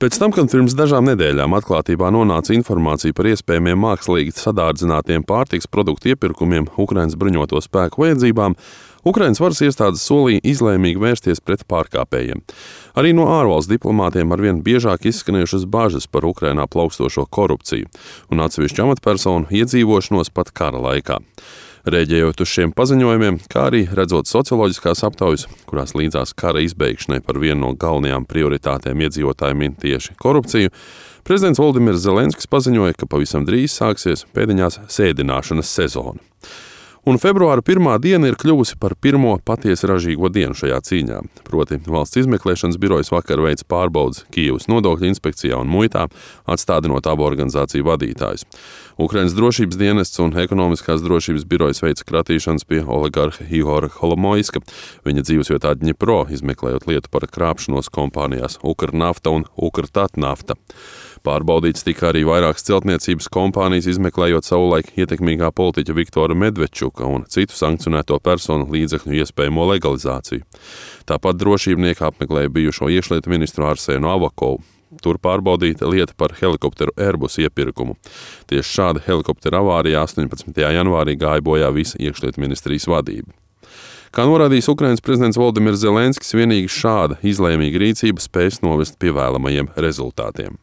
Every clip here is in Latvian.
Pēc tam, kad pirms dažām nedēļām atklātībā nonāca informācija par iespējamiem mākslīgi sadārdzinātiem pārtiks produktu iepirkumiem Ukraiņas bruņoto spēku vajadzībām, Ukraiņas varas iestādes solīja izlēmīgi vērsties pret pārkāpējiem. Arī no ārvalstu diplomātiem arvien biežāk izskanējušas bažas par Ukrainā plaukstošo korupciju un atsevišķu amatpersonu iedzīvošanos pat kara laikā. Rēģējot uz šiem paziņojumiem, kā arī redzot socioloģiskās aptaujas, kurās līdzās kara izbeigšanai par vienu no galvenajām prioritātēm iedzīvotājiem ir tieši korupcija, prezidents Valdimirs Zelenskis paziņoja, ka pavisam drīz sāksies pēdiņās sēdināšanas sezona un februāra pirmā diena ir kļuvusi par pirmo patiesi ražīgo dienu šajā cīņā. Proti, valsts izmeklēšanas birojas vakar veids pārbaudas Kijavas nodokļu inspekcijā un muitā, atstādinot abu organizāciju vadītājus. Ukraiņas drošības dienests un ekonomiskās drošības birojas veica kratīšanas pie oligarha Ihora Holomoiska, viņa dzīvesvietā Dņipro, izmeklējot lietu par krāpšanos kompānijās Ukrnafta un Ukrtatnafta. Pārbaudīts tika arī vairākas celtniecības kompānijas, izmeklējot savulaik ietekmīgā politiķa Viktora Medvečuka un citu sankcionēto personu līdzekļu iespējamo legalizāciju. Tāpat drošībnieki apmeklēja bijušo iekšlietu ministru Arsēnu Avakovu. Tur pārbaudīta lieta par helikopteru Airbus iepirkumu. Tieši šāda helikoptera avārijā 18. janvārī gāja bojā visa iekšlietu ministrijas vadība. Kā norādījis Ukrainas prezidents Valdemirs Zelenskis, vienīgi šāda izlēmīga rīcība spēs novest pie vēlamajiem rezultātiem.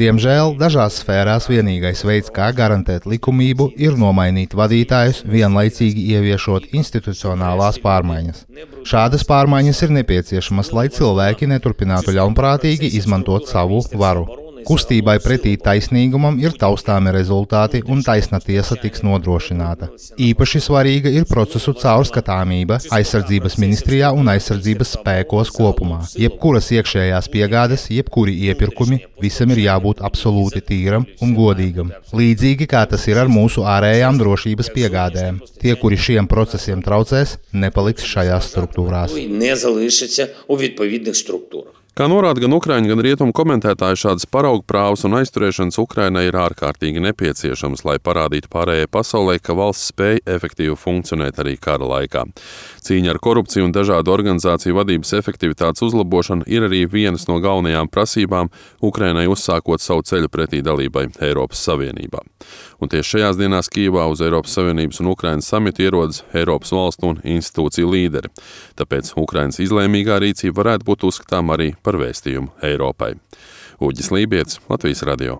Diemžēl dažās sfērās vienīgais veids, kā garantēt likumību, ir nomainīt vadītājus, vienlaicīgi ieviešot institucionālās pārmaiņas. Šādas pārmaiņas ir nepieciešamas, lai cilvēki neturpinātu ļaunprātīgi izmantot savu varu. Kustībai pretī taisnīgumam ir taustāmi rezultāti, un taisna tiesa tiks nodrošināta. Īpaši svarīga ir procesu caurskatāmība aizsardzības ministrijā un aizsardzības spēkos kopumā. Jebkuras iekšējās piegādes, jebkuri iepirkumi, visam ir jābūt absolūti tīram un godīgam. Līdzīgi kā tas ir ar mūsu ārējām drošības piegādēm. Tie, kuri šiem procesiem traucēs, nepaliks šajās struktūrās. Kā norāda gan Ukrāņu, gan Rietumu komentētāji, šādas paraugu prāvas un aizturēšanas Ukrainai ir ārkārtīgi nepieciešamas, lai parādītu pārējai pasaulē, ka valsts spēja efektīvi funkcionēt arī kara laikā. Cīņa ar korupciju un dažādu organizāciju vadības efektivitātes uzlabošana ir arī vienas no galvenajām prasībām Ukrainai uzsākot savu ceļu pretī dalībai Eiropas Savienībā. Un tieši šajās dienās Kīvā uz Eiropas Savienības un Ukrainas samitu ierodas Eiropas valstu un institūciju līderi. Tāpēc Ukrainas izlēmīgā rīcība varētu būt uzskatām arī par vēstījumu Eiropai. Uģis Lībijams, Latvijas Radio.